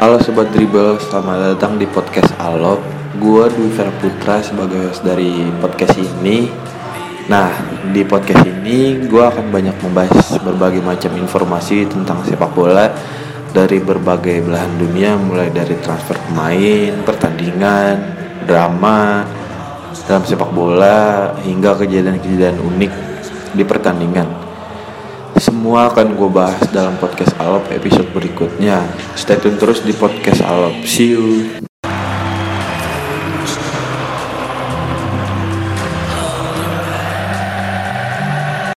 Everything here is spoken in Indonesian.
Halo Sobat Dribble, selamat datang di podcast Alop. Gue Dwi Putra sebagai host dari podcast ini. Nah, di podcast ini gue akan banyak membahas berbagai macam informasi tentang sepak bola Dari berbagai belahan dunia, mulai dari transfer pemain, pertandingan, drama dalam sepak bola Hingga kejadian-kejadian unik di pertandingan semua akan gue bahas dalam podcast Alop episode berikutnya. Stay tune terus di podcast Alop. See you.